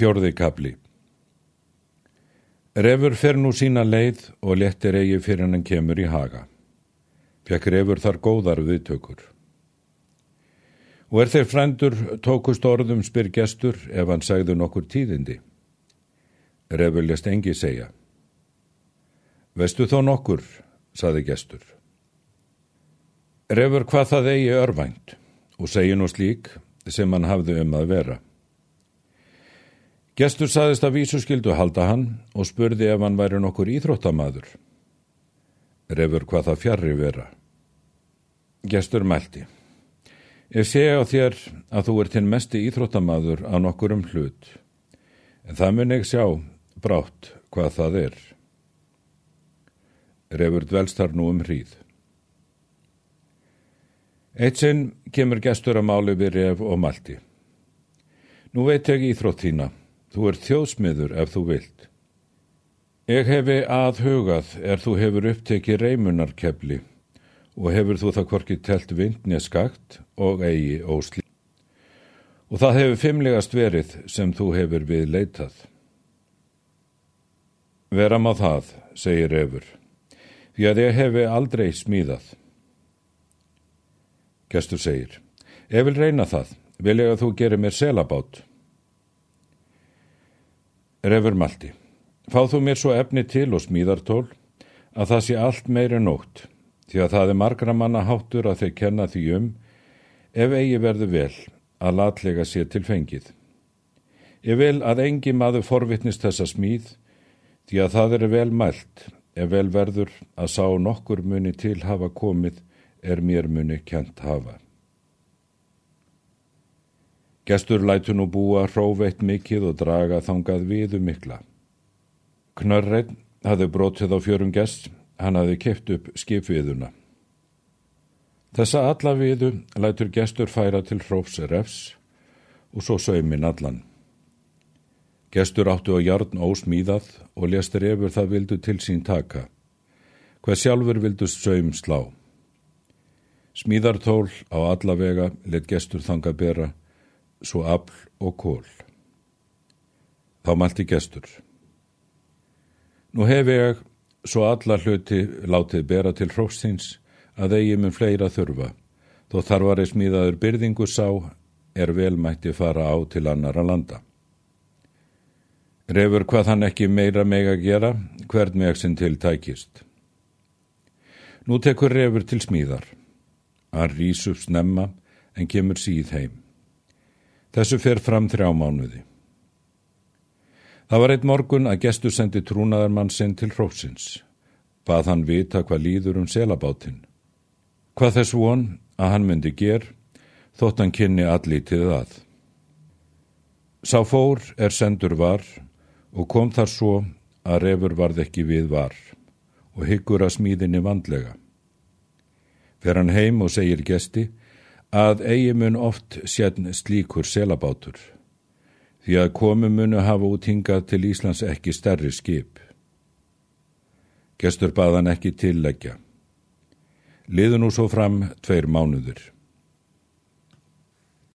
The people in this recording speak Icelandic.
Fjórði kapli Refur fer nú sína leið og lettir eigi fyrir hann kemur í haga. Fekk refur þar góðar viðtökur. Og er þeir frændur tókust orðum spyr gestur ef hann sagði nokkur tíðindi. Refur lest engi segja. Vestu þó nokkur, saði gestur. Refur hvað það eigi örvænt og segi nú slík sem hann hafði um að vera. Gestur saðist að vísu skildu halda hann og spurði ef hann væri nokkur íþróttamaður. Refur hvað það fjarrri vera. Gestur mælti. Ég sé á þér að þú ert hinn mesti íþróttamaður á nokkur um hlut, en það mun ég sjá brátt hvað það er. Refur dvelstar nú um hríð. Eitt sinn kemur gestur að máli við ref og malti. Nú veit ég íþrótt þína Þú ert þjóðsmiður ef þú vilt. Ég hefi aðhugað er þú hefur upptekið reymunarkefli og hefur þú það hvorki telt vindni skakt og eigi ósli. Og það hefur fimmlegast verið sem þú hefur við leitað. Veram á það, segir Efur, því að ég hefi aldrei smíðað. Gestur segir, ég vil reyna það, vil ég að þú gerir mér selabátt. Refur Malti, fáð þú mér svo efni til og smíðartól að það sé allt meiri nótt, því að það er margra manna háttur að þeir kenna því um ef eigi verðu vel að latlega sé til fengið. Ég vil að engi maður forvittnist þessa smíð, því að það er vel mælt, ef vel verður að sá nokkur muni til hafa komið er mér muni kjent hafa. Gestur lætu nú búa hróveitt mikið og draga þangað viðu mikla. Knörrein hafði brotið á fjörum gest, hann hafði keft upp skipviðuna. Þessa alla viðu lætur gestur færa til hrófs refs og svo saumin allan. Gestur áttu á jarn ósmíðað og lestur efur það vildu til sín taka. Hvað sjálfur vildu saum slá. Smíðartól á alla vega let gestur þanga bera svo afl og kól. Þá mælti gestur. Nú hef ég svo alla hluti látið bera til hróksins að eigi mun fleira þurfa, þó þar var eða smíðaður byrðingu sá er velmætti fara á til annara landa. Refur hvað hann ekki meira meg að gera, hvern meg sinn til tækist. Nú tekur refur til smíðar. Hann rýs upp snemma en kemur síð heim. Þessu fer fram þrjá mánuði. Það var eitt morgun að gestur sendi trúnaðarmann sinn til hrópsins. Bað hann vita hvað líður um selabátinn. Hvað þess von að hann myndi ger, þótt hann kynni allítið að. Sá fór er sendur var og kom þar svo að refur varð ekki við var og hyggur að smíðinni vandlega. Fer hann heim og segir gesti að eigi mun oft sérn slíkur selabátur, því að komu munu hafa útingað til Íslands ekki stærri skip. Gestur baðan ekki tilleggja. Liðu nú svo fram tveir mánuður.